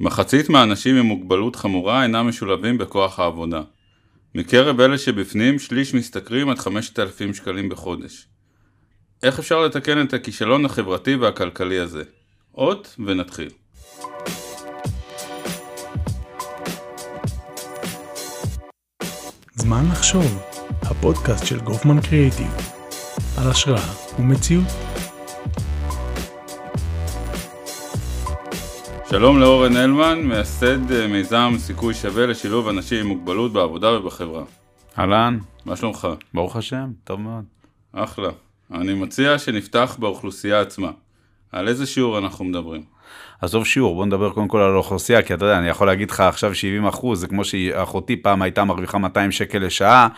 מחצית מהאנשים עם מוגבלות חמורה אינם משולבים בכוח העבודה. מקרב אלה שבפנים, שליש משתכרים עד 5,000 שקלים בחודש. איך אפשר לתקן את הכישלון החברתי והכלכלי הזה? אות ונתחיל. זמן לחשוב, הפודקאסט של גופמן קריאיטיב, על השראה ומציאות. שלום לאורן הלמן, מייסד אה, מיזם סיכוי שווה לשילוב אנשים עם מוגבלות בעבודה ובחברה. אהלן, מה שלומך? ברוך השם, טוב מאוד. אחלה. אני מציע שנפתח באוכלוסייה עצמה. על איזה שיעור אנחנו מדברים? עזוב שיעור, בוא נדבר קודם כל על האוכלוסייה, כי אתה יודע, אני יכול להגיד לך עכשיו 70 אחוז, זה כמו שאחותי פעם הייתה מרוויחה 200 שקל לשעה,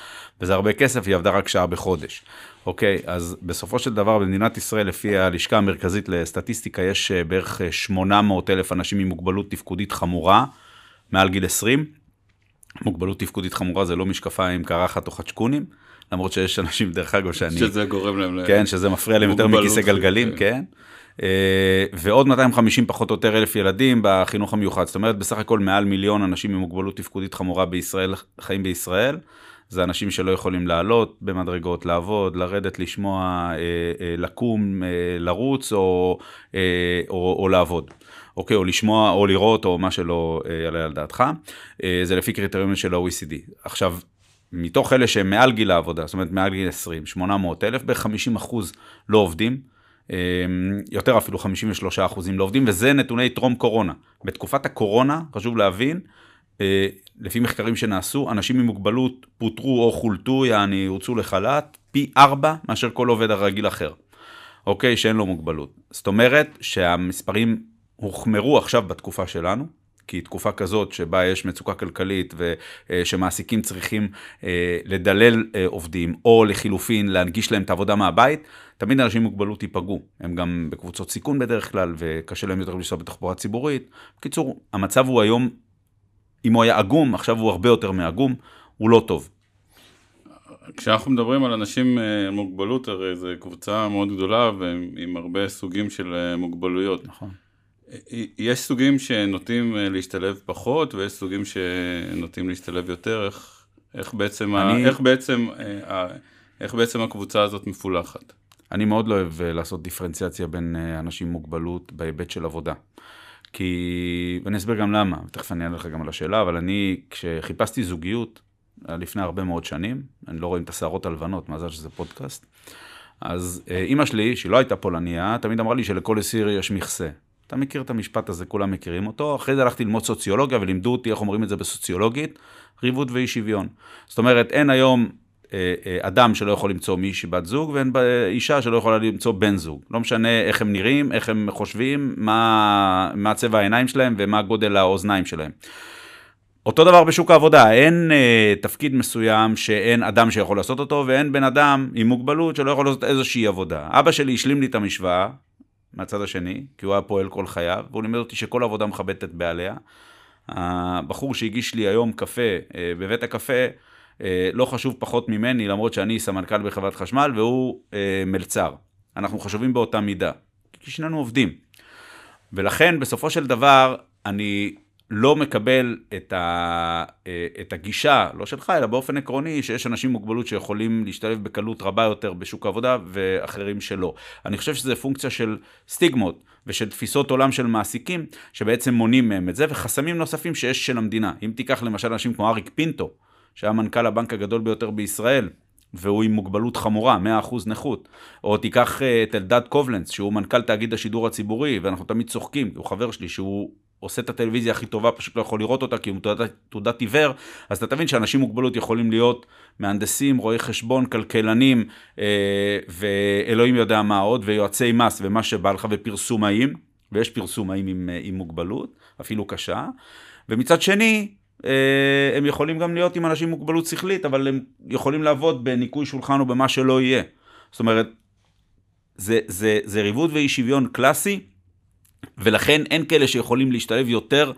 וזה הרבה כסף, היא עבדה רק שעה בחודש. אוקיי, אז בסופו של דבר במדינת ישראל, לפי הלשכה המרכזית לסטטיסטיקה, יש אה, בערך 800 אה, אלף אנשים עם מוגבלות תפקודית חמורה, מעל גיל 20. מוגבלות תפקודית חמורה זה לא משקפיים, קרחת או חדשקונים, למרות שיש אנשים, דרך אגב, שאני... שזה גורם להם... כן, שזה מפריע להם יותר מכיסא גלגלים, כן. כן. אה, ועוד 250 פחות או יותר אלף ילדים בחינוך המיוחד. זאת אומרת, בסך הכל מעל מיליון אנשים עם מוגבלות תפקודית חמורה בישראל, חיים בישראל. זה אנשים שלא יכולים לעלות במדרגות, לעבוד, לרדת, לשמוע, אה, אה, לקום, לרוץ או, או, או לעבוד. אוקיי, או לשמוע, או לראות, או מה שלא יעלה על דעתך. זה לפי קריטריונים של ה-OECD. עכשיו, מתוך אלה שהם מעל גיל העבודה, זאת אומרת מעל גיל 20, 800 אלף, בערך 50 אחוז לא עובדים. אמ, יותר אפילו 53 אחוזים לא עובדים, וזה נתוני טרום קורונה. בתקופת הקורונה, חשוב להבין, אה, לפי מחקרים שנעשו, אנשים עם מוגבלות פוטרו או חולטו, יעני, הוצאו לחל"ת, פי ארבע מאשר כל עובד הרגיל אחר, אוקיי? שאין לו מוגבלות. זאת אומרת שהמספרים הוחמרו עכשיו בתקופה שלנו, כי תקופה כזאת שבה יש מצוקה כלכלית ושמעסיקים צריכים אה, לדלל אה, עובדים, או לחילופין להנגיש להם את העבודה מהבית, תמיד אנשים עם מוגבלות ייפגעו. הם גם בקבוצות סיכון בדרך כלל, וקשה להם יותר לנסוע בתחבורה ציבורית. בקיצור, המצב הוא היום, אם הוא היה עגום, עכשיו הוא הרבה יותר מעגום, הוא לא טוב. כשאנחנו מדברים על אנשים עם אה, מוגבלות, הרי זו קבוצה מאוד גדולה ועם הרבה סוגים של מוגבלויות. נכון. יש סוגים שנוטים אה, להשתלב פחות, ויש סוגים שנוטים להשתלב יותר, איך, איך, בעצם, אני... ה, איך, בעצם, אה, איך בעצם הקבוצה הזאת מפולחת? אני מאוד לא אוהב אה, לעשות דיפרנציאציה בין אנשים עם מוגבלות בהיבט של עבודה. כי, ואני אסביר גם למה, ותכף אני אענה לך גם על השאלה, אבל אני, כשחיפשתי זוגיות, לפני הרבה מאוד שנים, אני לא רואה את השערות הלבנות, מזל שזה פודקאסט, אז אימא שלי, שהיא לא הייתה פולניה, תמיד אמרה לי שלכל אסיר יש מכסה. אתה מכיר את המשפט הזה, כולם מכירים אותו. אחרי זה הלכתי ללמוד סוציולוגיה ולימדו אותי איך אומרים את זה בסוציולוגית, ריבוד ואי שוויון. זאת אומרת, אין היום אה, אה, אדם שלא יכול למצוא מישהי בת זוג, ואין אישה שלא יכולה למצוא בן זוג. לא משנה איך הם נראים, איך הם חושבים, מה, מה צבע העיניים שלהם ומה גודל האוזניים שלהם. אותו דבר בשוק העבודה, אין אה, תפקיד מסוים שאין אדם שיכול לעשות אותו, ואין בן אדם עם מוגבלות שלא יכול לעשות איזושהי עבודה. אבא שלי השלים לי את המשוואה, מהצד השני, כי הוא היה פועל כל חייו, והוא לימד אותי שכל עבודה מכבדת את בעליה. הבחור שהגיש לי היום קפה אה, בבית הקפה, אה, לא חשוב פחות ממני, למרות שאני סמנכ"ל בחברת חשמל והוא אה, מלצר. אנחנו חשובים באותה מידה, כי שנינו עובדים. ולכן בסופו של דבר, אני לא מקבל את, ה, אה, את הגישה, לא שלך, אלא באופן עקרוני, שיש אנשים עם מוגבלות שיכולים להשתלב בקלות רבה יותר בשוק העבודה ואחרים שלא. אני חושב שזה פונקציה של סטיגמות ושל תפיסות עולם של מעסיקים, שבעצם מונעים מהם את זה, וחסמים נוספים שיש של המדינה. אם תיקח למשל אנשים כמו אריק פינטו, שהיה מנכ"ל הבנק הגדול ביותר בישראל, והוא עם מוגבלות חמורה, 100% נכות. או תיקח אה, את אלדד קובלנץ, שהוא מנכ"ל תאגיד השידור הציבורי, ואנחנו תמיד צוחקים, הוא חבר שלי, שהוא עושה את הטלוויזיה הכי טובה, פשוט לא יכול לראות אותה כי הוא תעודת, תעודת עיוור, אז אתה תבין שאנשים מוגבלות יכולים להיות מהנדסים, רואי חשבון, כלכלנים, אה, ואלוהים יודע מה עוד, ויועצי מס ומה שבא לך, ופרסומאים, ויש פרסומאים עם, אה, עם מוגבלות, אפילו קשה, ומצד שני, הם יכולים גם להיות עם אנשים עם מוגבלות שכלית, אבל הם יכולים לעבוד בניקוי שולחן או במה שלא יהיה. זאת אומרת, זה, זה, זה ריבוד ואי שוויון קלאסי, ולכן אין כאלה שיכולים להשתלב יותר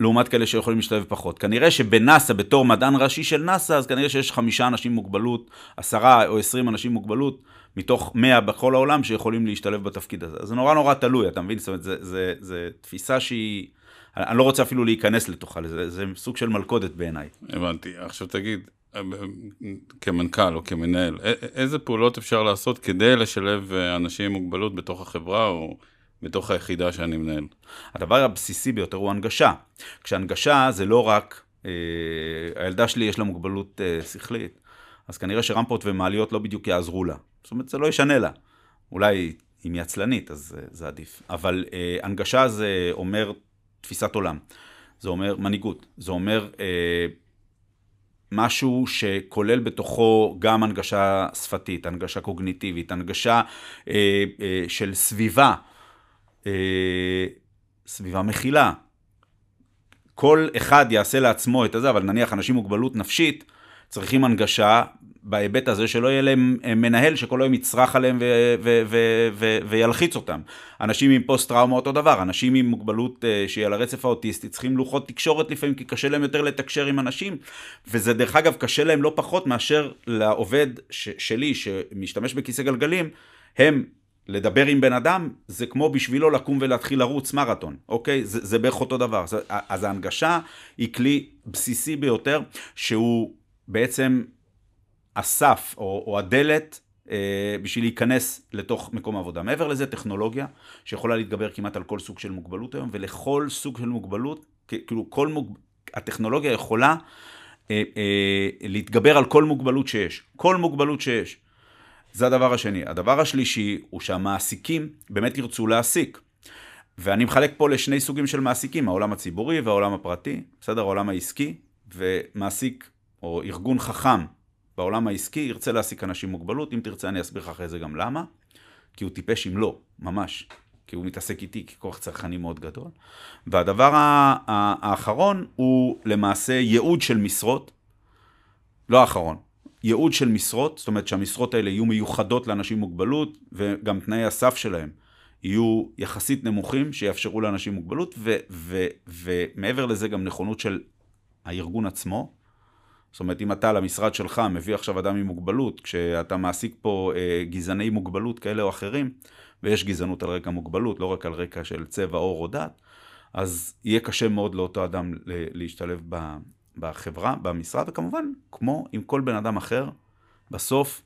לעומת כאלה שיכולים להשתלב פחות. כנראה שבנאסא, בתור מדען ראשי של נאסא, אז כנראה שיש חמישה אנשים עם מוגבלות, עשרה או עשרים אנשים עם מוגבלות, מתוך מאה בכל העולם שיכולים להשתלב בתפקיד הזה. זה נורא נורא תלוי, אתה מבין? זאת אומרת, זה תפיסה שהיא אני לא רוצה אפילו להיכנס לתוכה, זה, זה סוג של מלכודת בעיניי. הבנתי. עכשיו תגיד, כמנכ"ל או כמנהל, איזה פעולות אפשר לעשות כדי לשלב אנשים עם מוגבלות בתוך החברה או בתוך היחידה שאני מנהל? הדבר הבסיסי ביותר הוא הנגשה. כשהנגשה זה לא רק, אה, הילדה שלי יש לה מוגבלות אה, שכלית, אז כנראה שרמפות ומעליות לא בדיוק יעזרו לה. זאת אומרת, זה לא ישנה לה. אולי אם היא עצלנית, אז אה, זה עדיף. אבל אה, הנגשה זה אומר תפיסת עולם. זה אומר מנהיגות. זה אומר אה, משהו שכולל בתוכו גם הנגשה שפתית, הנגשה קוגניטיבית, הנגשה אה, אה, של סביבה, אה, סביבה מכילה. כל אחד יעשה לעצמו את הזה, אבל נניח אנשים עם מוגבלות נפשית צריכים הנגשה בהיבט הזה שלא יהיה להם אה, מנהל שכל היום יצרח עליהם ו- ו- ו- ו- וילחיץ אותם. אנשים עם פוסט טראומה אותו דבר, אנשים עם מוגבלות אה, שהיא על הרצף האוטיסטי צריכים לוחות תקשורת לפעמים כי קשה להם יותר לתקשר עם אנשים, וזה דרך אגב קשה להם לא פחות מאשר לעובד ש- שלי שמשתמש בכיסא גלגלים, הם לדבר עם בן אדם זה כמו בשבילו לקום ולהתחיל לרוץ מרתון, אוקיי? זה, זה בערך אותו דבר. אז ההנגשה היא כלי בסיסי ביותר שהוא בעצם הסף או, או הדלת אה, בשביל להיכנס לתוך מקום העבודה. מעבר לזה, טכנולוגיה שיכולה להתגבר כמעט על כל סוג של מוגבלות היום, ולכל סוג של מוגבלות, כאילו כל מוג... הטכנולוגיה יכולה אה, אה, להתגבר על כל מוגבלות שיש. כל מוגבלות שיש. זה הדבר השני. הדבר השלישי הוא שהמעסיקים באמת ירצו להעסיק. ואני מחלק פה לשני סוגים של מעסיקים, העולם הציבורי והעולם הפרטי, בסדר? העולם העסקי, ומעסיק או ארגון חכם בעולם העסקי ירצה להעסיק אנשים עם מוגבלות, אם תרצה אני אסביר לך אחרי זה גם למה, כי הוא טיפש אם לא, ממש, כי הוא מתעסק איתי ככוח צרכני מאוד גדול. והדבר האחרון הוא למעשה ייעוד של משרות, לא האחרון, ייעוד של משרות, זאת אומרת שהמשרות האלה יהיו מיוחדות לאנשים עם מוגבלות, וגם תנאי הסף שלהם יהיו יחסית נמוכים, שיאפשרו לאנשים עם מוגבלות, ומעבר לזה גם נכונות של הארגון עצמו, זאת אומרת, אם אתה למשרד שלך מביא עכשיו אדם עם מוגבלות, כשאתה מעסיק פה אה, גזעני מוגבלות כאלה או אחרים, ויש גזענות על רקע מוגבלות, לא רק על רקע של צבע, עור או דת, אז יהיה קשה מאוד לאותו אדם להשתלב בחברה, במשרד, וכמובן, כמו עם כל בן אדם אחר, בסוף,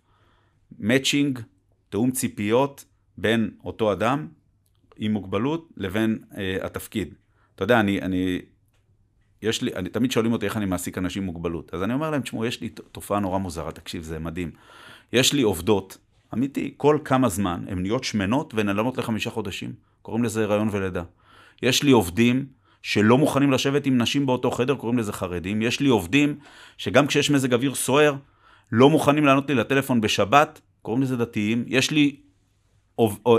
מאצ'ינג, תאום ציפיות בין אותו אדם עם מוגבלות לבין אה, התפקיד. אתה יודע, אני, אני יש לי, אני, תמיד שואלים אותי איך אני מעסיק אנשים עם מוגבלות. אז אני אומר להם, תשמעו, יש לי תופעה נורא מוזרה, תקשיב, זה מדהים. יש לי עובדות, אמיתי, כל כמה זמן הן נהיות שמנות ונעלמות לחמישה חודשים. קוראים לזה הריון ולידה. יש לי עובדים שלא מוכנים לשבת עם נשים באותו חדר, קוראים לזה חרדים. יש לי עובדים שגם כשיש מזג אוויר סוער, לא מוכנים לענות לי לטלפון בשבת, קוראים לזה דתיים. יש לי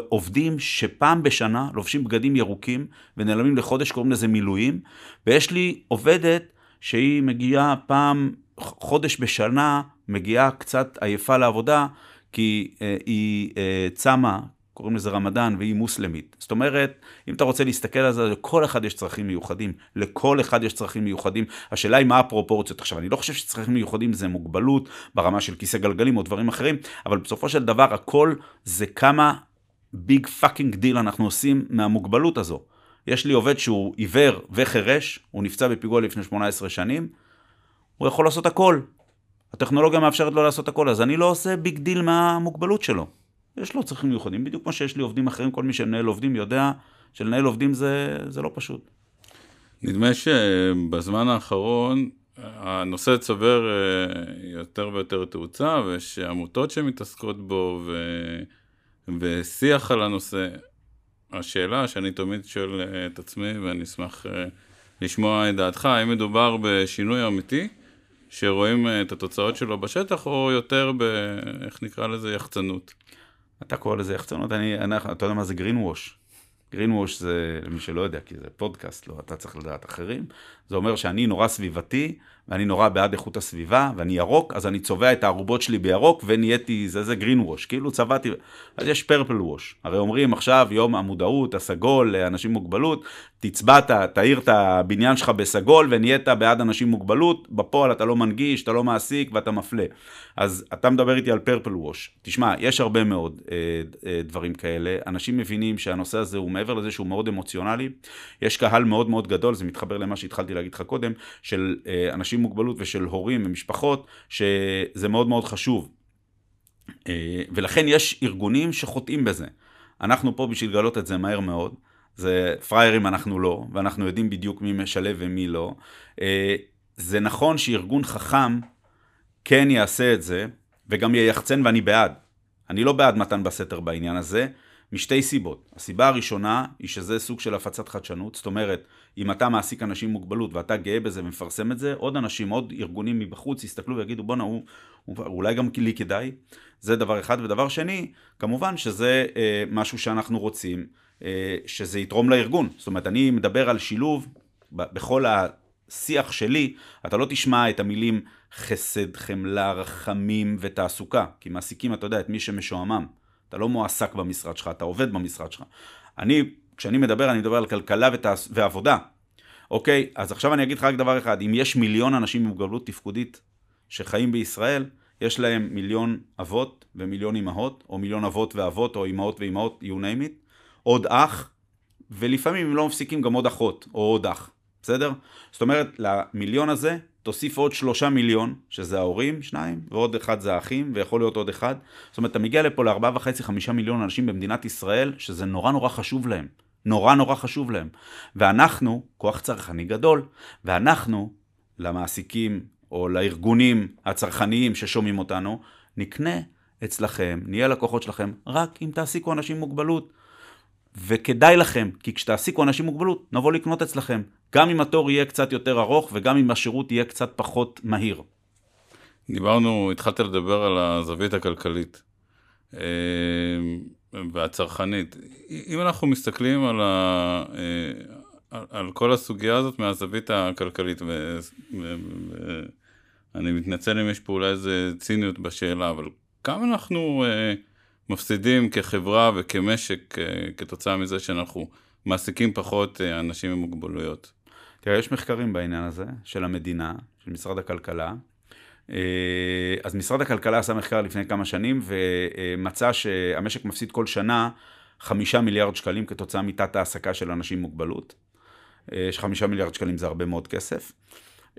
עובדים שפעם בשנה לובשים בגדים ירוקים ונעלמים לחודש, קוראים לזה מילואים, ויש לי עובדת שהיא מגיעה פעם, חודש בשנה, מגיעה קצת עייפה לעבודה, כי אה, היא אה, צמה, קוראים לזה רמדאן, והיא מוסלמית. זאת אומרת, אם אתה רוצה להסתכל על זה, לכל אחד יש צרכים מיוחדים. לכל אחד יש צרכים מיוחדים. השאלה היא מה הפרופורציות. עכשיו, אני לא חושב שצרכים מיוחדים זה מוגבלות ברמה של כיסא גלגלים או דברים אחרים, אבל בסופו של דבר הכל זה כמה big fucking deal אנחנו עושים מהמוגבלות הזו. יש לי עובד שהוא עיוור וחירש, הוא נפצע בפיגוע לפני 18 שנים, הוא יכול לעשות הכל. הטכנולוגיה מאפשרת לו לעשות הכל, אז אני לא עושה big deal מהמוגבלות שלו. יש לו צרכים מיוחדים, בדיוק כמו שיש לי עובדים אחרים, כל מי שמנהל עובדים יודע שלנהל עובדים זה, זה לא פשוט. נדמה שבזמן האחרון הנושא צובר אה, יותר ויותר תאוצה, ויש עמותות שמתעסקות בו, ו... ושיח על הנושא. השאלה שאני תמיד שואל אה, את עצמי, ואני אשמח אה, לשמוע את דעתך, האם מדובר בשינוי אמיתי, שרואים את התוצאות שלו בשטח, או יותר ב... איך נקרא לזה? יחצנות. אתה קורא לזה יחצנות, אני, אני, אתה יודע מה זה green wash. green wash זה, למי שלא יודע, כי זה פודקאסט, לא, אתה צריך לדעת אחרים. זה אומר שאני נורא סביבתי, ואני נורא בעד איכות הסביבה, ואני ירוק, אז אני צובע את הערובות שלי בירוק, ונהייתי, זה זה גרין ווש, כאילו צבעתי, אז יש פרפל ווש. הרי אומרים עכשיו, יום המודעות, הסגול, לאנשים עם מוגבלות, תצבעת, תאיר את הבניין שלך בסגול, ונהיית בעד אנשים עם מוגבלות, בפועל אתה לא מנגיש, אתה לא מעסיק ואתה מפלה. אז אתה מדבר איתי על פרפל ווש. תשמע, יש הרבה מאוד אה, אה, דברים כאלה. אנשים מבינים שהנושא הזה הוא מעבר לזה שהוא מאוד אמוציונלי. יש קהל מאוד מאוד גדול, זה מתחבר למה שהתחלתי להגיד לך קודם, של אה, אנשים עם מוגבלות ושל הורים ומשפחות, שזה מאוד מאוד חשוב. אה, ולכן יש ארגונים שחוטאים בזה. אנחנו פה בשביל לגלות את זה מהר מאוד. זה פריירים אנחנו לא, ואנחנו יודעים בדיוק מי משלב ומי לא. אה, זה נכון שארגון חכם כן יעשה את זה, וגם ייחצן ואני בעד. אני לא בעד מתן בסתר בעניין הזה, משתי סיבות. הסיבה הראשונה היא שזה סוג של הפצת חדשנות, זאת אומרת, אם אתה מעסיק אנשים עם מוגבלות ואתה גאה בזה ומפרסם את זה, עוד אנשים, עוד ארגונים מבחוץ יסתכלו ויגידו בואנה, אולי גם לי כדאי. זה דבר אחד. ודבר שני, כמובן שזה אה, משהו שאנחנו רוצים, אה, שזה יתרום לארגון. זאת אומרת, אני מדבר על שילוב בכל השיח שלי, אתה לא תשמע את המילים חסד, חמלה, רחמים ותעסוקה, כי מעסיקים, אתה יודע, את מי שמשועמם. אתה לא מועסק במשרד שלך, אתה עובד במשרד שלך. אני, כשאני מדבר, אני מדבר על כלכלה ותעס... ועבודה. אוקיי? אז עכשיו אני אגיד לך רק דבר אחד, אם יש מיליון אנשים עם מוגבלות תפקודית שחיים בישראל, יש להם מיליון אבות ומיליון אמהות, או מיליון אבות ואבות, או אמהות ואמהות, you name it, עוד אח, ולפעמים הם לא מפסיקים גם עוד אחות, או עוד אח, בסדר? זאת אומרת, למיליון הזה תוסיף עוד שלושה מיליון, שזה ההורים, שניים, ועוד אחד זה האחים, ויכול להיות עוד אחד. זאת אומרת, אתה מגיע לפה לארבעה וחצי, חמישה מיליון אנשים במדינת ישראל, שזה נורא נורא חשוב להם. נורא נורא חשוב להם. ואנחנו, כוח צרכני גדול, ואנחנו, למעסיקים או לארגונים הצרכניים ששומעים אותנו, נקנה אצלכם, נהיה לקוחות שלכם, רק אם תעסיקו אנשים עם מוגבלות. וכדאי לכם, כי כשתעסיקו אנשים עם מוגבלות, נבוא לקנות אצלכם. גם אם התור יהיה קצת יותר ארוך וגם אם השירות יהיה קצת פחות מהיר. דיברנו, התחלת לדבר על הזווית הכלכלית אה, והצרכנית. אם אנחנו מסתכלים על, ה, אה, על כל הסוגיה הזאת מהזווית הכלכלית, ואני מתנצל אם יש פה אולי איזה ציניות בשאלה, אבל כמה אנחנו אה, מפסידים כחברה וכמשק כתוצאה מזה שאנחנו מעסיקים פחות אנשים עם מוגבלויות? תראה, יש מחקרים בעניין הזה, של המדינה, של משרד הכלכלה. אה, אז משרד הכלכלה עשה מחקר לפני כמה שנים ומצא שהמשק מפסיד כל שנה חמישה מיליארד שקלים כתוצאה מתת העסקה של אנשים עם מוגבלות. אה, שחמישה מיליארד שקלים זה הרבה מאוד כסף.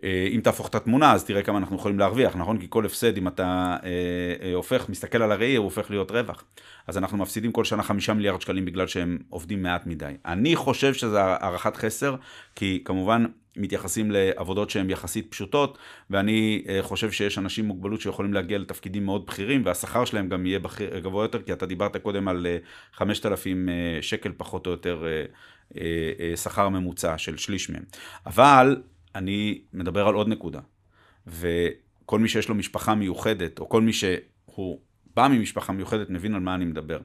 אה, אם תהפוך את התמונה, אז תראה כמה אנחנו יכולים להרוויח, נכון? כי כל הפסד, אם אתה אה, אה, הופך, מסתכל על הראי, הוא הופך להיות רווח. אז אנחנו מפסידים כל שנה חמישה מיליארד שקלים בגלל שהם עובדים מעט מדי. אני חושב שזה הערכת חסר, כי כמובן מתייחסים לעבודות שהן יחסית פשוטות, ואני אה, חושב שיש אנשים עם מוגבלות שיכולים להגיע לתפקידים מאוד בכירים, והשכר שלהם גם יהיה בכיר, גבוה יותר, כי אתה דיברת קודם על אה, 5,000 אה, שקל פחות או יותר שכר ממוצע של שליש מהם. אבל אני מדבר על עוד נקודה. וכל מי שיש לו משפחה מיוחדת, או כל מי שהוא בא ממשפחה מיוחדת, מבין על מה אני מדבר.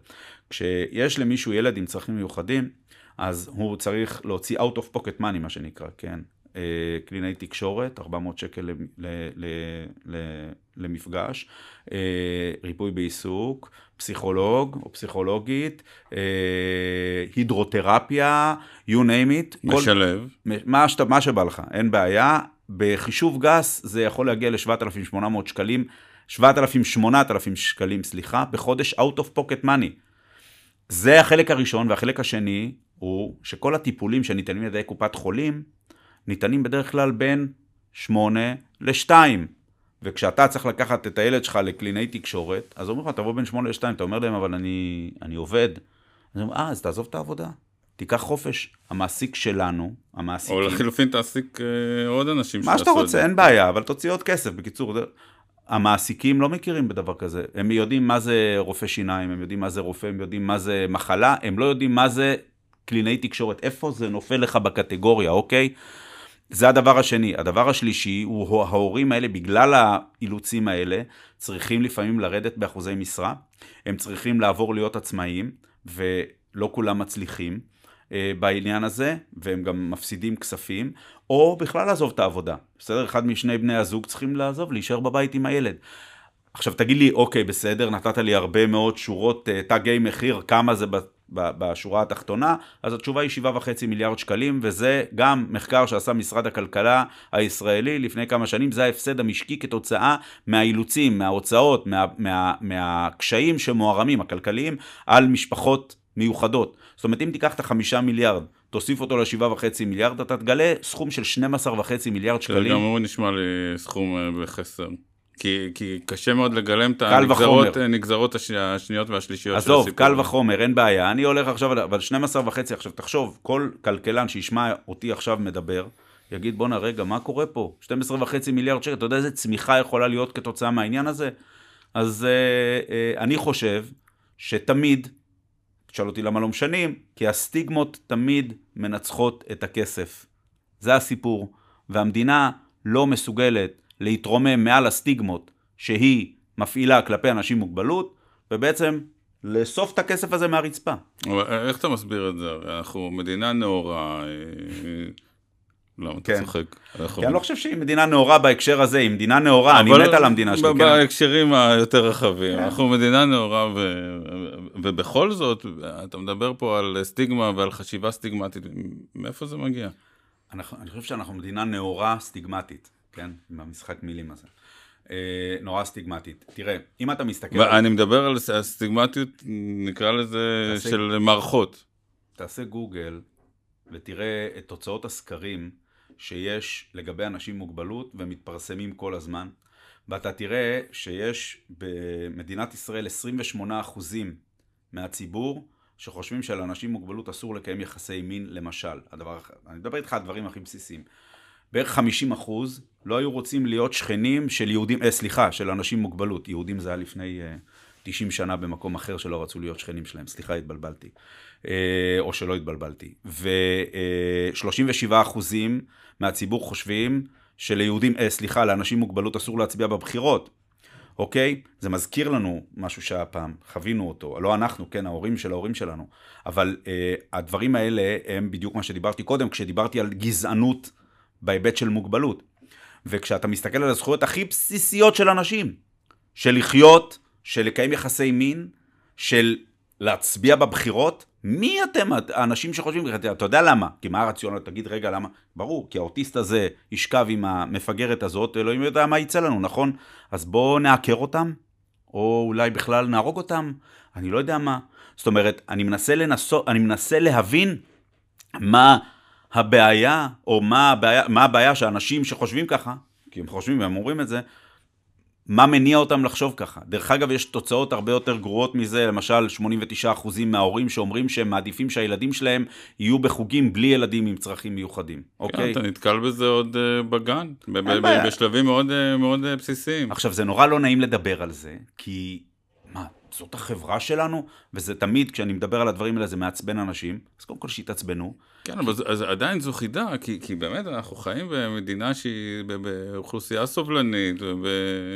כשיש למישהו ילד עם צרכים מיוחדים, אז הוא צריך להוציא out of pocket money, מה שנקרא, כן? אה, קלינאי תקשורת, 400 שקל למפגש, אה, ריפוי בעיסוק, פסיכולוג או פסיכולוגית, אה, הידרותרפיה, you name it. משלב. כל, מה, שת, מה שבא לך, אין בעיה. בחישוב גס זה יכול להגיע ל-7,800 שקלים, 7,000-8,000 שקלים, סליחה, בחודש out of pocket money. זה החלק הראשון, והחלק השני הוא שכל הטיפולים שניתנים על ידי קופת חולים, ניתנים בדרך כלל בין 8 ל-2. וכשאתה צריך לקחת את הילד שלך לקלינאי תקשורת, אז אומרים לך, תבוא בין 8 ל-2, אתה אומר להם, אבל אני, אני עובד. אז אומרים, אה, אז תעזוב את העבודה. תיקח חופש. המעסיק שלנו, המעסיקים... או לחילופין תעסיק אה, עוד אנשים מה שאתה רוצה, אין בעיה, אבל תוציא עוד כסף. בקיצור, המעסיקים לא מכירים בדבר כזה. הם יודעים מה זה רופא שיניים, הם יודעים מה זה רופא, הם יודעים מה זה מחלה, הם לא יודעים מה זה קלינאי תקשורת. איפה זה נופל לך בקטגוריה, אוקיי? זה הדבר השני. הדבר השלישי הוא ההורים האלה, בגלל האילוצים האלה, צריכים לפעמים לרדת באחוזי משרה. הם צריכים לעבור להיות עצמאיים, ולא כולם מצליחים. אה, בעניין הזה, והם גם מפסידים כספים, או בכלל לעזוב את העבודה. בסדר? אחד משני בני הזוג צריכים לעזוב, להישאר בבית עם הילד. עכשיו תגיד לי, אוקיי, בסדר, נתת לי הרבה מאוד שורות אה, תגי מחיר, כמה זה בשורה התחתונה, אז התשובה היא 7.5 מיליארד שקלים, וזה גם מחקר שעשה משרד הכלכלה הישראלי לפני כמה שנים, זה ההפסד המשקי כתוצאה מהאילוצים, מההוצאות, מה, מה, מהקשיים שמוערמים, הכלכליים, על משפחות מיוחדות. זאת אומרת, אם תיקח את החמישה מיליארד, תוסיף אותו לשבעה וחצי מיליארד, אתה תגלה סכום של 12 וחצי מיליארד שזה שקלים. גם הוא נשמע לי סכום אה, בחסר. כי, כי קשה מאוד לגלם את הנגזרות. הנגזרות הש- השניות והשלישיות של עזוב, הסיפור. קל וחומר, אין בעיה. אני הולך עכשיו, אבל 12 וחצי, עכשיו תחשוב, כל כלכלן שישמע אותי עכשיו מדבר, יגיד, בואנה, רגע, מה קורה פה? 12 וחצי מיליארד שקל, אתה יודע איזה צמיחה יכולה להיות כתוצאה מהעניין הזה? אז אה, אה, אני חושב שתמיד, תשאל אותי למה לא משנים, כי הסטיגמות תמיד מנצחות את הכסף. זה הסיפור. והמדינה לא מסוגלת להתרומם מעל הסטיגמות שהיא מפעילה כלפי אנשים עם מוגבלות, ובעצם לאסוף את הכסף הזה מהרצפה. אבל איך אתה מסביר את זה? אנחנו מדינה נאורה. אה, למה אתה כן. צוחק? אנחנו- כי אני לא חושב שהיא מדינה נאורה בהקשר הזה, היא מדינה נאורה, אני מת על המדינה שלי, כן? בהקשרים היותר רחבים, כן. אנחנו מדינה נאורה, ו- ובכל זאת, אתה מדבר פה על סטיגמה ועל חשיבה סטיגמטית, מאיפה זה מגיע? אנחנו, אני חושב שאנחנו מדינה נאורה סטיגמטית, כן? עם המשחק מילים הזה. אה, נורא סטיגמטית. תראה, אם אתה מסתכל... על- ואני מדבר על הסטיגמטיות, נקרא לזה, תעשה- של מערכות. תעשה גוגל ותראה את תוצאות הסקרים שיש לגבי אנשים עם מוגבלות ומתפרסמים כל הזמן, ואתה תראה שיש במדינת ישראל 28% מהציבור שחושבים שלאנשים עם מוגבלות אסור לקיים יחסי מין, למשל. הדבר, אני מדבר איתך על הדברים הכי בסיסיים. בערך 50 אחוז לא היו רוצים להיות שכנים של יהודים, אה, סליחה, של אנשים עם מוגבלות. יהודים זה היה לפני אה, 90 שנה במקום אחר שלא רצו להיות שכנים שלהם. סליחה, התבלבלתי. אה, או שלא התבלבלתי. ו-37 אחוזים מהציבור חושבים שליהודים, אה, סליחה, לאנשים עם מוגבלות אסור להצביע בבחירות. אוקיי? זה מזכיר לנו משהו שהיה פעם, חווינו אותו, לא אנחנו, כן, ההורים של ההורים שלנו. אבל אה, הדברים האלה הם בדיוק מה שדיברתי קודם, כשדיברתי על גזענות בהיבט של מוגבלות. וכשאתה מסתכל על הזכויות הכי בסיסיות של אנשים, של לחיות, של לקיים יחסי מין, של להצביע בבחירות, מי אתם האנשים שחושבים? אתה יודע למה? כי מה הרציונל? תגיד רגע למה? ברור, כי האוטיסט הזה ישכב עם המפגרת הזאת, אלוהים יודע מה יצא לנו, נכון? אז בואו נעקר אותם, או אולי בכלל נהרוג אותם, אני לא יודע מה. זאת אומרת, אני מנסה, לנסות, אני מנסה להבין מה הבעיה, או מה הבעיה, מה הבעיה שאנשים שחושבים ככה, כי הם חושבים והם אומרים את זה, מה מניע אותם לחשוב ככה? דרך אגב, יש תוצאות הרבה יותר גרועות מזה, למשל 89% מההורים שאומרים שהם מעדיפים שהילדים שלהם יהיו בחוגים בלי ילדים עם צרכים מיוחדים, כן, אוקיי? אתה נתקל בזה עוד אה, בגן, ב- ב- בעיה. בשלבים מאוד אה, מאוד אה, בסיסיים. עכשיו, זה נורא לא נעים לדבר על זה, כי מה, זאת החברה שלנו? וזה תמיד, כשאני מדבר על הדברים האלה, זה מעצבן אנשים, אז קודם כל שיתעצבנו. כן, אבל אז עדיין זו חידה, כי, כי באמת אנחנו חיים במדינה שהיא באוכלוסייה סובלנית, וב...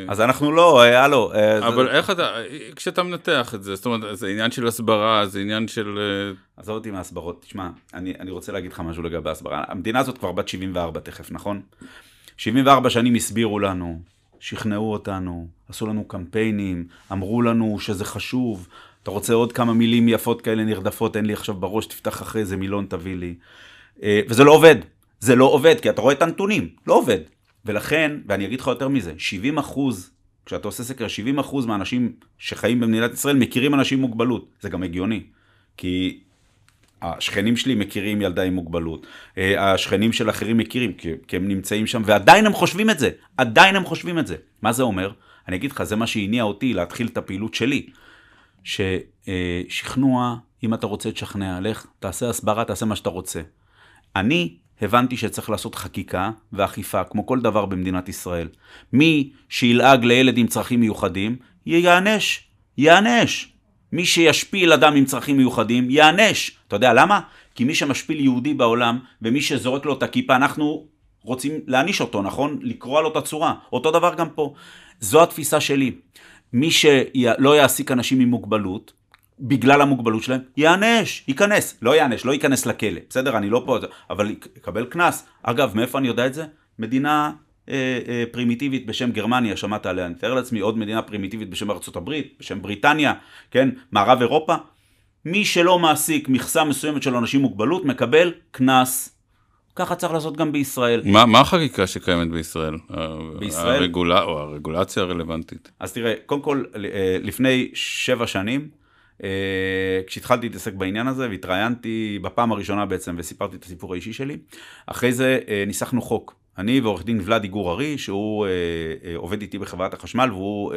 אז אנחנו לא, אה, הלו. אה, אבל זה- איך אתה, כשאתה מנתח את זה, זאת אומרת, זה עניין של הסברה, זה עניין של... אה, עזוב אותי מהסברות. תשמע, אני, אני רוצה להגיד לך משהו לגבי הסברה. המדינה הזאת כבר בת 74 תכף, נכון? 74 שנים הסבירו לנו, שכנעו אותנו, עשו לנו קמפיינים, אמרו לנו שזה חשוב. אתה רוצה עוד כמה מילים יפות כאלה נרדפות, אין לי עכשיו בראש, תפתח אחרי איזה מילון, תביא לי. אה, וזה לא עובד. זה לא עובד, כי אתה רואה את הנתונים, לא עובד. ולכן, ואני אגיד לך יותר מזה, 70 אחוז, כשאתה עושה סקר, 70 אחוז מהאנשים שחיים במדינת ישראל מכירים אנשים עם מוגבלות. זה גם הגיוני. כי השכנים שלי מכירים ילדה עם מוגבלות, אה, השכנים של אחרים מכירים, כי, הם נמצאים שם, ועדיין הם חושבים את זה, עדיין הם חושבים את זה. מה זה אומר? אני אגיד לך, זה מה שהניע אותי להתחיל את הפעילות שלי. ששכנוע, אם אתה רוצה לשכנע, לך, תעשה הסברה, תעשה מה שאתה רוצה. אני הבנתי שצריך לעשות חקיקה ואכיפה, כמו כל דבר במדינת ישראל. מי שילעג לילד עם צרכים מיוחדים, ייענש. ייענש. מי שישפיל אדם עם צרכים מיוחדים, ייענש. אתה יודע למה? כי מי שמשפיל יהודי בעולם, ומי שזורק לו את הכיפה, אנחנו רוצים להעניש אותו, נכון? לקרוע לו את הצורה. אותו דבר גם פה. זו התפיסה שלי. מי שלא יעסיק אנשים עם מוגבלות, בגלל המוגבלות שלהם, ייענש, ייכנס. לא ייענש, לא ייכנס לכלא, בסדר? אני לא פה, אבל יקבל קנס. אגב, מאיפה אני יודע את זה? מדינה אה, אה, פרימיטיבית בשם גרמניה, שמעת עליה, אני מתאר לעצמי, עוד מדינה פרימיטיבית בשם ארצות הברית, בשם בריטניה, כן? מערב אירופה. מי שלא מעסיק מכסה מסוימת של אנשים עם מוגבלות, מקבל קנס. ככה צריך לעשות גם בישראל. מה, מה החקיקה שקיימת בישראל? בישראל? הרגולה, או הרגולציה הרלוונטית. אז תראה, קודם כל, אה, לפני שבע שנים, אה, כשהתחלתי להתעסק בעניין הזה, והתראיינתי בפעם הראשונה בעצם, וסיפרתי את הסיפור האישי שלי, אחרי זה אה, ניסחנו חוק. אני ועורך דין ולאדי גור ארי, שהוא אה, אה, עובד איתי בחברת החשמל, והוא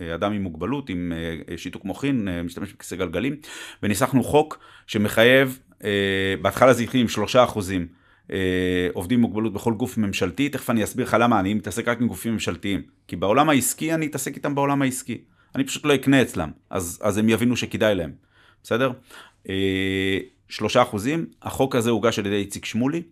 אה, אדם עם מוגבלות, עם אה, שיתוק מוחין, אה, משתמש בכיסא גלגלים, וניסחנו חוק שמחייב, אה, בהתחלה זה התחיל עם שלושה אחוזים. אה, עובדים עם מוגבלות בכל גוף ממשלתי, תכף אני אסביר לך למה אני מתעסק רק עם גופים ממשלתיים. כי בעולם העסקי אני אתעסק איתם בעולם העסקי. אני פשוט לא אקנה אצלם, אז, אז הם יבינו שכדאי להם, בסדר? אה, שלושה אחוזים, החוק הזה הוגש על ידי איציק שמולי,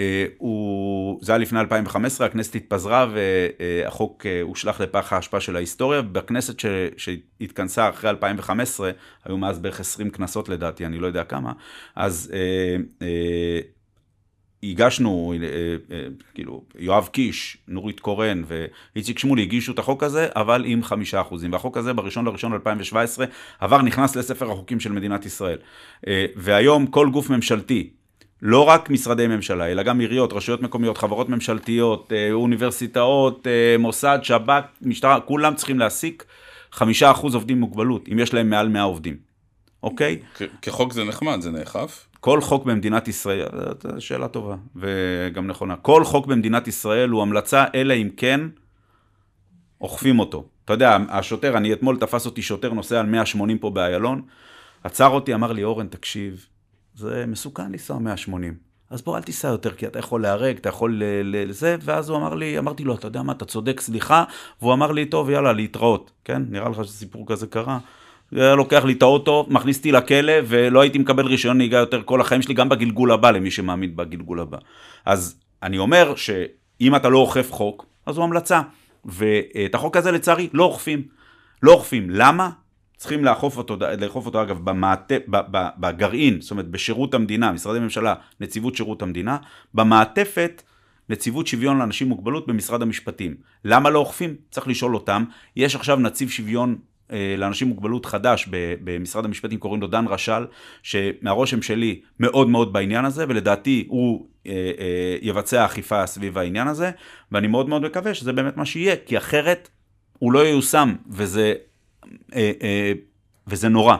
אה, הוא, זה היה לפני 2015, הכנסת התפזרה והחוק הושלך לפח האשפה של ההיסטוריה. בכנסת ש, שהתכנסה אחרי 2015, היו מאז בערך 20 כנסות לדעתי, אני לא יודע כמה, אז אה, אה, הגשנו, אה, אה, כאילו, יואב קיש, נורית קורן ואיציק שמולי הגישו את החוק הזה, אבל עם חמישה אחוזים. והחוק הזה בראשון לראשון 2017 עבר, נכנס לספר החוקים של מדינת ישראל. אה, והיום כל גוף ממשלתי, לא רק משרדי ממשלה, אלא גם עיריות, רשויות מקומיות, חברות ממשלתיות, אוניברסיטאות, מוסד, שב"כ, משטרה, כולם צריכים להעסיק חמישה אחוז עובדים עם מוגבלות, אם יש להם מעל 100 עובדים, אוקיי? כחוק זה נחמד, זה נאכף? כל חוק במדינת ישראל, זו שאלה טובה וגם נכונה, כל חוק במדינת ישראל הוא המלצה, אלא אם כן אוכפים אותו. אתה יודע, השוטר, אני אתמול תפס אותי שוטר נוסע על 180 פה באיילון, עצר אותי, אמר לי, אורן, תקשיב, זה מסוכן לנסוע 180. אז בוא, אל תיסע יותר, כי אתה יכול להרג, אתה יכול לזה, ואז הוא אמר לי, אמרתי לו, אתה יודע מה, אתה צודק, סליחה, והוא אמר לי, טוב, יאללה, להתראות, כן? נראה לך שסיפור כזה קרה. היה לוקח לי את האוטו, מכניס אותי לכלא, ולא הייתי מקבל רישיון נהיגה יותר כל החיים שלי, גם בגלגול הבא, למי שמאמין בגלגול הבא. אז אני אומר שאם אתה לא אוכף חוק, אז הוא המלצה. ואת החוק הזה לצערי לא אוכפים. לא אוכפים. למה? צריכים לאכוף אותו, לאכוף אותו אגב במעט, בגרעין, זאת אומרת בשירות המדינה, משרדי ממשלה, נציבות שירות המדינה, במעטפת נציבות שוויון לאנשים עם מוגבלות במשרד המשפטים. למה לא אוכפים? צריך לשאול אותם. יש עכשיו נציב שוויון לאנשים עם מוגבלות חדש במשרד המשפטים, קוראים לו דן רשל, שמהרושם שלי מאוד מאוד בעניין הזה, ולדעתי הוא אה, אה, יבצע אכיפה סביב העניין הזה, ואני מאוד מאוד מקווה שזה באמת מה שיהיה, כי אחרת הוא לא ייושם, וזה, וזה נורא.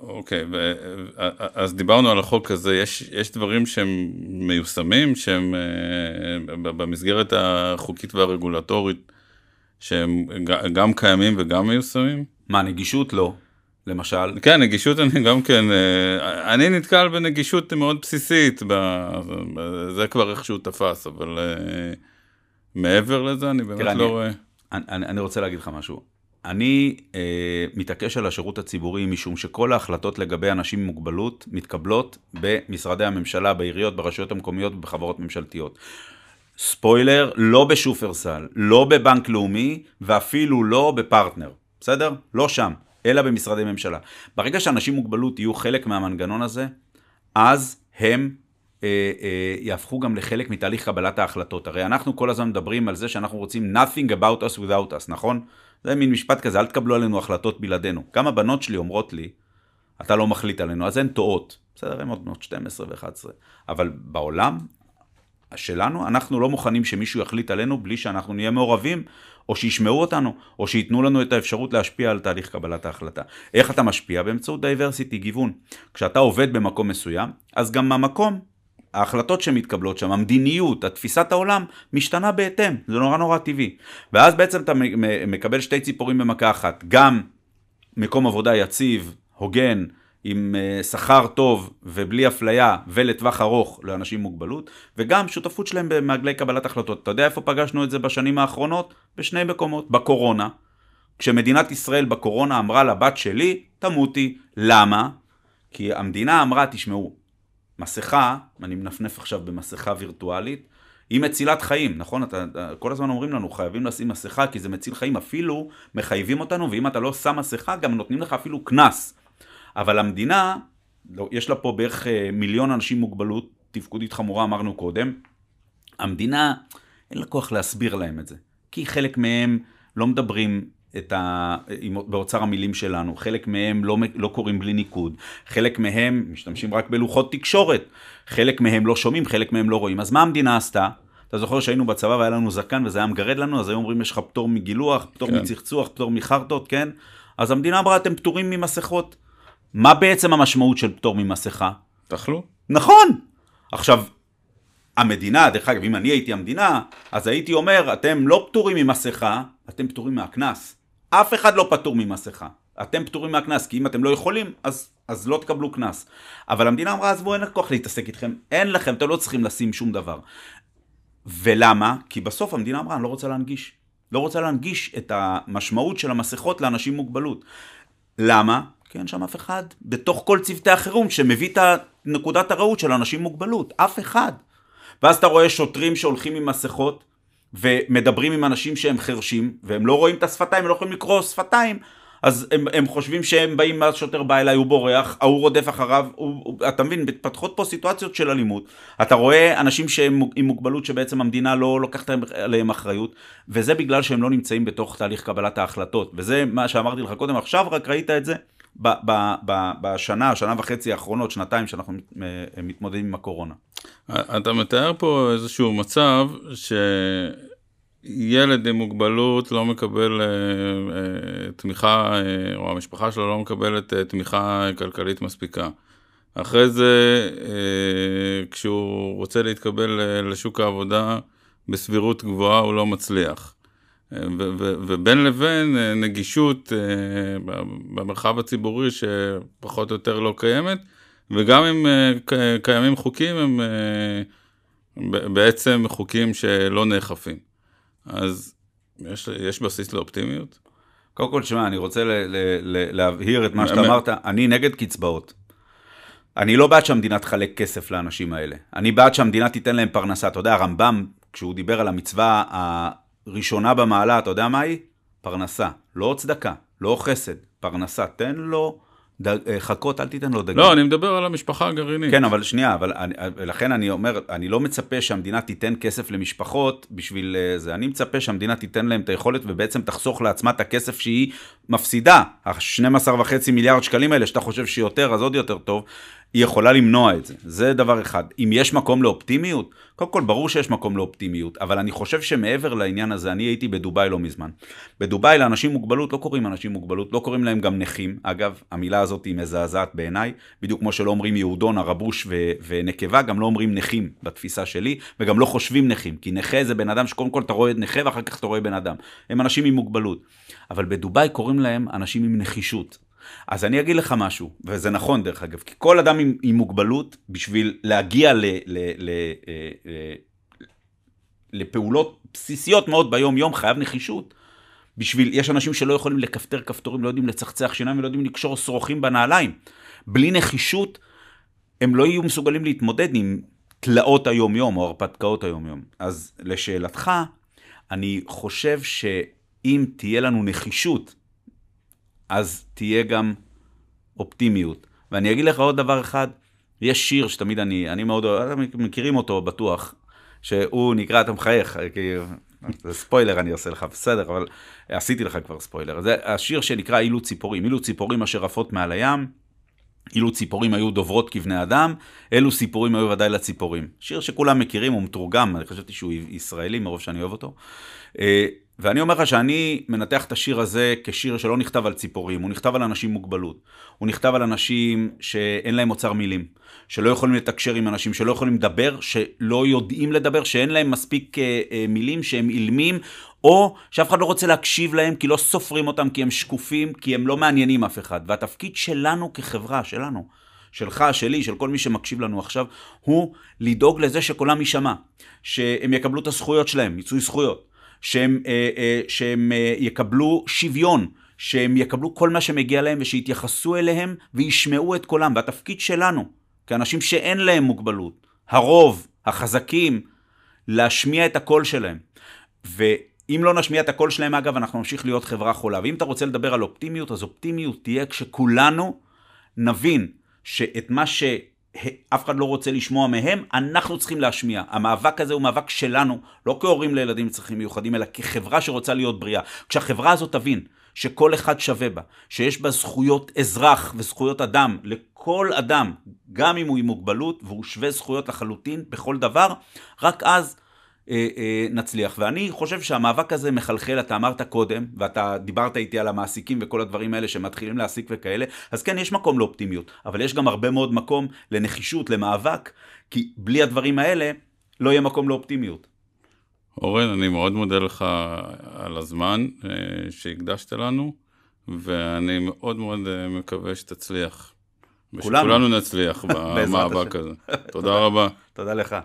אוקיי, okay, אז דיברנו על החוק הזה, יש, יש דברים שהם מיושמים, שהם במסגרת החוקית והרגולטורית, שהם גם קיימים וגם מיושמים? מה, נגישות לא, למשל? כן, נגישות אני גם כן, אה, אני נתקל בנגישות מאוד בסיסית, זה כבר איכשהו תפס, אבל אה, מעבר לזה אני באמת תראה, לא אני, רואה. אני, אני רוצה להגיד לך משהו. אני אה, מתעקש על השירות הציבורי משום שכל ההחלטות לגבי אנשים עם מוגבלות מתקבלות במשרדי הממשלה, בעיריות, ברשויות המקומיות ובחברות ממשלתיות. ספוילר, לא בשופרסל, לא בבנק לאומי ואפילו לא בפרטנר, בסדר? לא שם, אלא במשרדי ממשלה. ברגע שאנשים עם מוגבלות יהיו חלק מהמנגנון הזה, אז הם אה, אה, יהפכו גם לחלק מתהליך קבלת ההחלטות. הרי אנחנו כל הזמן מדברים על זה שאנחנו רוצים nothing about us without us, נכון? זה מין משפט כזה, אל תקבלו עלינו החלטות בלעדינו. גם הבנות שלי אומרות לי, אתה לא מחליט עלינו, אז הן טועות. בסדר, הן עוד בנות 12 ו-11. אבל בעולם, שלנו, אנחנו לא מוכנים שמישהו יחליט עלינו בלי שאנחנו נהיה מעורבים, או שישמעו אותנו, או שייתנו לנו את האפשרות להשפיע על תהליך קבלת ההחלטה. איך אתה משפיע? באמצעות diversity, גיוון. כשאתה עובד במקום מסוים, אז גם המקום, ההחלטות שמתקבלות שם, המדיניות, התפיסת העולם, משתנה בהתאם, זה נורא נורא טבעי. ואז בעצם אתה מקבל שתי ציפורים במכה אחת, גם מקום עבודה יציב, הוגן, עם אה, שכר טוב ובלי אפליה ולטווח ארוך לאנשים עם מוגבלות, וגם שותפות שלהם במעגלי קבלת החלטות. אתה יודע איפה פגשנו את זה בשנים האחרונות? בשני מקומות. בקורונה. כשמדינת ישראל בקורונה אמרה לבת שלי, תמותי. למה? כי המדינה אמרה, תשמעו, מסכה, אני מנפנף עכשיו במסכה וירטואלית, היא מצילת חיים, נכון? אתה, כל הזמן אומרים לנו, חייבים לשים מסכה כי זה מציל חיים, אפילו מחייבים אותנו, ואם אתה לא שם מסכה, גם נותנים לך אפילו קנס. אבל המדינה, לא, יש לה פה בערך אה, מיליון אנשים עם מוגבלות תפקודית חמורה, אמרנו קודם. המדינה, אין לה כוח להסביר להם את זה. כי חלק מהם לא מדברים את ה... באוצר המילים שלנו, חלק מהם לא, לא קוראים בלי ניקוד, חלק מהם משתמשים רק בלוחות תקשורת, חלק מהם לא שומעים, חלק מהם לא רואים. אז מה המדינה עשתה? אתה זוכר שהיינו בצבא והיה לנו זקן וזה היה מגרד לנו, אז היו אומרים יש לך פטור מגילוח, פטור כן. מצחצוח, פטור מחרטות, כן? אז המדינה אמרה אתם פטורים ממסכות. מה בעצם המשמעות של פטור ממסכה? תאכלו. נכון! עכשיו, המדינה, דרך אגב, אם אני הייתי המדינה, אז הייתי אומר, אתם לא פטורים ממסכה, אתם פטורים מהקנס. אף אחד לא פטור ממסכה. אתם פטורים מהקנס, כי אם אתם לא יכולים, אז, אז לא תקבלו קנס. אבל המדינה אמרה, עזבו, אין לך כוח להתעסק איתכם, אין לכם, אתם לא צריכים לשים שום דבר. ולמה? כי בסוף המדינה אמרה, אני לא רוצה להנגיש. לא רוצה להנגיש את המשמעות של המסכות לאנשים עם מוגבלות. למה? כי אין שם אף אחד בתוך כל צוותי החירום שמביא את נקודת הראות של אנשים עם מוגבלות. אף אחד. ואז אתה רואה שוטרים שהולכים עם מסכות ומדברים עם אנשים שהם חרשים, והם לא רואים את השפתיים, הם לא יכולים לקרוא שפתיים, אז הם, הם חושבים שהם באים, מה שוטר בא אליי, הוא בורח, ההוא רודף אחריו, הוא, הוא, אתה מבין, מתפתחות פה סיטואציות של אלימות. אתה רואה אנשים שהם עם מוגבלות שבעצם המדינה לא לוקחת עליהם אחריות, וזה בגלל שהם לא נמצאים בתוך תהליך קבלת ההחלטות. וזה מה שאמרתי לך קודם, עכשיו רק ראית את זה ב, ב, ב, בשנה, שנה וחצי האחרונות, שנתיים שאנחנו מתמודדים עם הקורונה. אתה מתאר פה איזשהו מצב שילד עם מוגבלות לא מקבל אה, אה, תמיכה, אה, או המשפחה שלו לא מקבלת אה, תמיכה כלכלית מספיקה. אחרי זה, אה, כשהוא רוצה להתקבל אה, לשוק העבודה, בסבירות גבוהה הוא לא מצליח. ובין לבין אה, נגישות אה, במרחב הציבורי שפחות או יותר לא קיימת, וגם אם אה, קיימים חוקים, הם בעצם חוקים שלא נאכפים. אז יש, יש בסיס לאופטימיות? קודם כל, שמע, אני רוצה ל- ל- ל- להבהיר את מה שאתה אמרת. אני נגד קצבאות. אני לא בעד שהמדינה תחלק כסף לאנשים האלה. אני בעד שהמדינה תיתן להם פרנסה. אתה יודע, הרמב"ם, כשהוא דיבר על המצווה הראשונה במעלה, אתה יודע מה היא? פרנסה. לא צדקה, לא חסד, פרנסה. תן לו דג, אה, חכות, אל תיתן לו דגים. לא, אני מדבר על המשפחה הגרעינית. כן, אבל שנייה, אבל אני, לכן אני אומר, אני לא מצפה שהמדינה תיתן כסף למשפחות בשביל אה, זה. אני מצפה שהמדינה תיתן להם את היכולת ובעצם תחסוך לעצמה את הכסף שהיא מפסידה. ה-12.5 מיליארד שקלים האלה, שאתה חושב שיותר, אז עוד יותר טוב. היא יכולה למנוע את זה. זה דבר אחד. אם יש מקום לאופטימיות, קודם כל ברור שיש מקום לאופטימיות, אבל אני חושב שמעבר לעניין הזה, אני הייתי בדובאי לא מזמן. בדובאי לאנשים עם מוגבלות לא קוראים אנשים עם מוגבלות, לא קוראים להם גם נכים. אגב, המילה הזאת היא מזעזעת בעיניי, בדיוק כמו שלא אומרים יהודון, הרבוש ו- ונקבה, גם לא אומרים נכים בתפיסה שלי, וגם לא חושבים נכים, כי נכה זה בן אדם שקודם כל אתה רואה נכה ואחר כך אתה רואה בן אדם. הם אנשים עם מוגבלות. אבל בדובאי קוראים להם אנשים עם נחישות. אז אני אגיד לך משהו, וזה נכון דרך אגב, כי כל אדם עם, עם מוגבלות, בשביל להגיע ל, ל, ל, ל, אה, ל, אה, לפעולות בסיסיות מאוד ביום-יום, חייב נחישות. בשביל, יש אנשים שלא יכולים לכפתר כפתורים, לא יודעים לצחצח שיניים ולא יודעים לקשור שרוכים בנעליים. בלי נחישות, הם לא יהיו מסוגלים להתמודד עם תלאות היום-יום או הרפתקאות היום-יום. אז לשאלתך, אני חושב שאם תהיה לנו נחישות אז תהיה גם אופטימיות. ואני אגיד לך עוד דבר אחד, יש שיר שתמיד אני, אני מאוד אוהב, אתם מכירים אותו בטוח, שהוא נקרא, אתה מחייך, כי זה ספוילר אני עושה לך, בסדר, אבל עשיתי לך כבר ספוילר. זה השיר שנקרא אילו ציפורים, אילו ציפורים אשר עפות מעל הים, אילו ציפורים היו דוברות כבני אדם, אלו סיפורים היו ודאי לציפורים. שיר שכולם מכירים, הוא מתורגם, אני חשבתי שהוא ישראלי מרוב שאני אוהב אותו. ואני אומר לך שאני מנתח את השיר הזה כשיר שלא נכתב על ציפורים, הוא נכתב על אנשים עם מוגבלות. הוא נכתב על אנשים שאין להם אוצר מילים, שלא יכולים לתקשר עם אנשים, שלא יכולים לדבר, שלא יודעים לדבר, שאין להם מספיק אה, אה, מילים, שהם אילמים, או שאף אחד לא רוצה להקשיב להם כי לא סופרים אותם, כי הם שקופים, כי הם לא מעניינים אף אחד. והתפקיד שלנו כחברה, שלנו, שלך, שלי, של כל מי שמקשיב לנו עכשיו, הוא לדאוג לזה שקולם יישמע, שהם יקבלו את הזכויות שלהם, מיצוי זכויות. שהם, אה, אה, שהם אה, יקבלו שוויון, שהם יקבלו כל מה שמגיע להם ושיתייחסו אליהם וישמעו את קולם. והתפקיד שלנו, כאנשים שאין להם מוגבלות, הרוב, החזקים, להשמיע את הקול שלהם. ואם לא נשמיע את הקול שלהם, אגב, אנחנו נמשיך להיות חברה חולה. ואם אתה רוצה לדבר על אופטימיות, אז אופטימיות תהיה כשכולנו נבין שאת מה שאף אחד לא רוצה לשמוע מהם, אנחנו צריכים להשמיע. המאבק הזה הוא מאבק שלנו, לא כהורים לילדים עם צרכים מיוחדים, אלא כחברה שרוצה להיות בריאה. כשהחברה הזאת תבין שכל אחד שווה בה, שיש בה זכויות אזרח וזכויות אדם לכל אדם, גם אם הוא עם מוגבלות, והוא שווה זכויות לחלוטין בכל דבר, רק אז אה, אה, נצליח. ואני חושב שהמאבק הזה מחלחל, אתה אמרת קודם, ואתה דיברת איתי על המעסיקים וכל הדברים האלה שמתחילים להעסיק וכאלה, אז כן, יש מקום לאופטימיות, אבל יש גם הרבה מאוד מקום לנחישות, למאבק, כי בלי הדברים האלה לא יהיה מקום לאופטימיות. אורן, אני מאוד מודה לך על הזמן אה, שהקדשת לנו, ואני מאוד מאוד מקווה שתצליח. כולנו. ושכולנו נצליח במאבק. הזה. תודה רבה. תודה לך.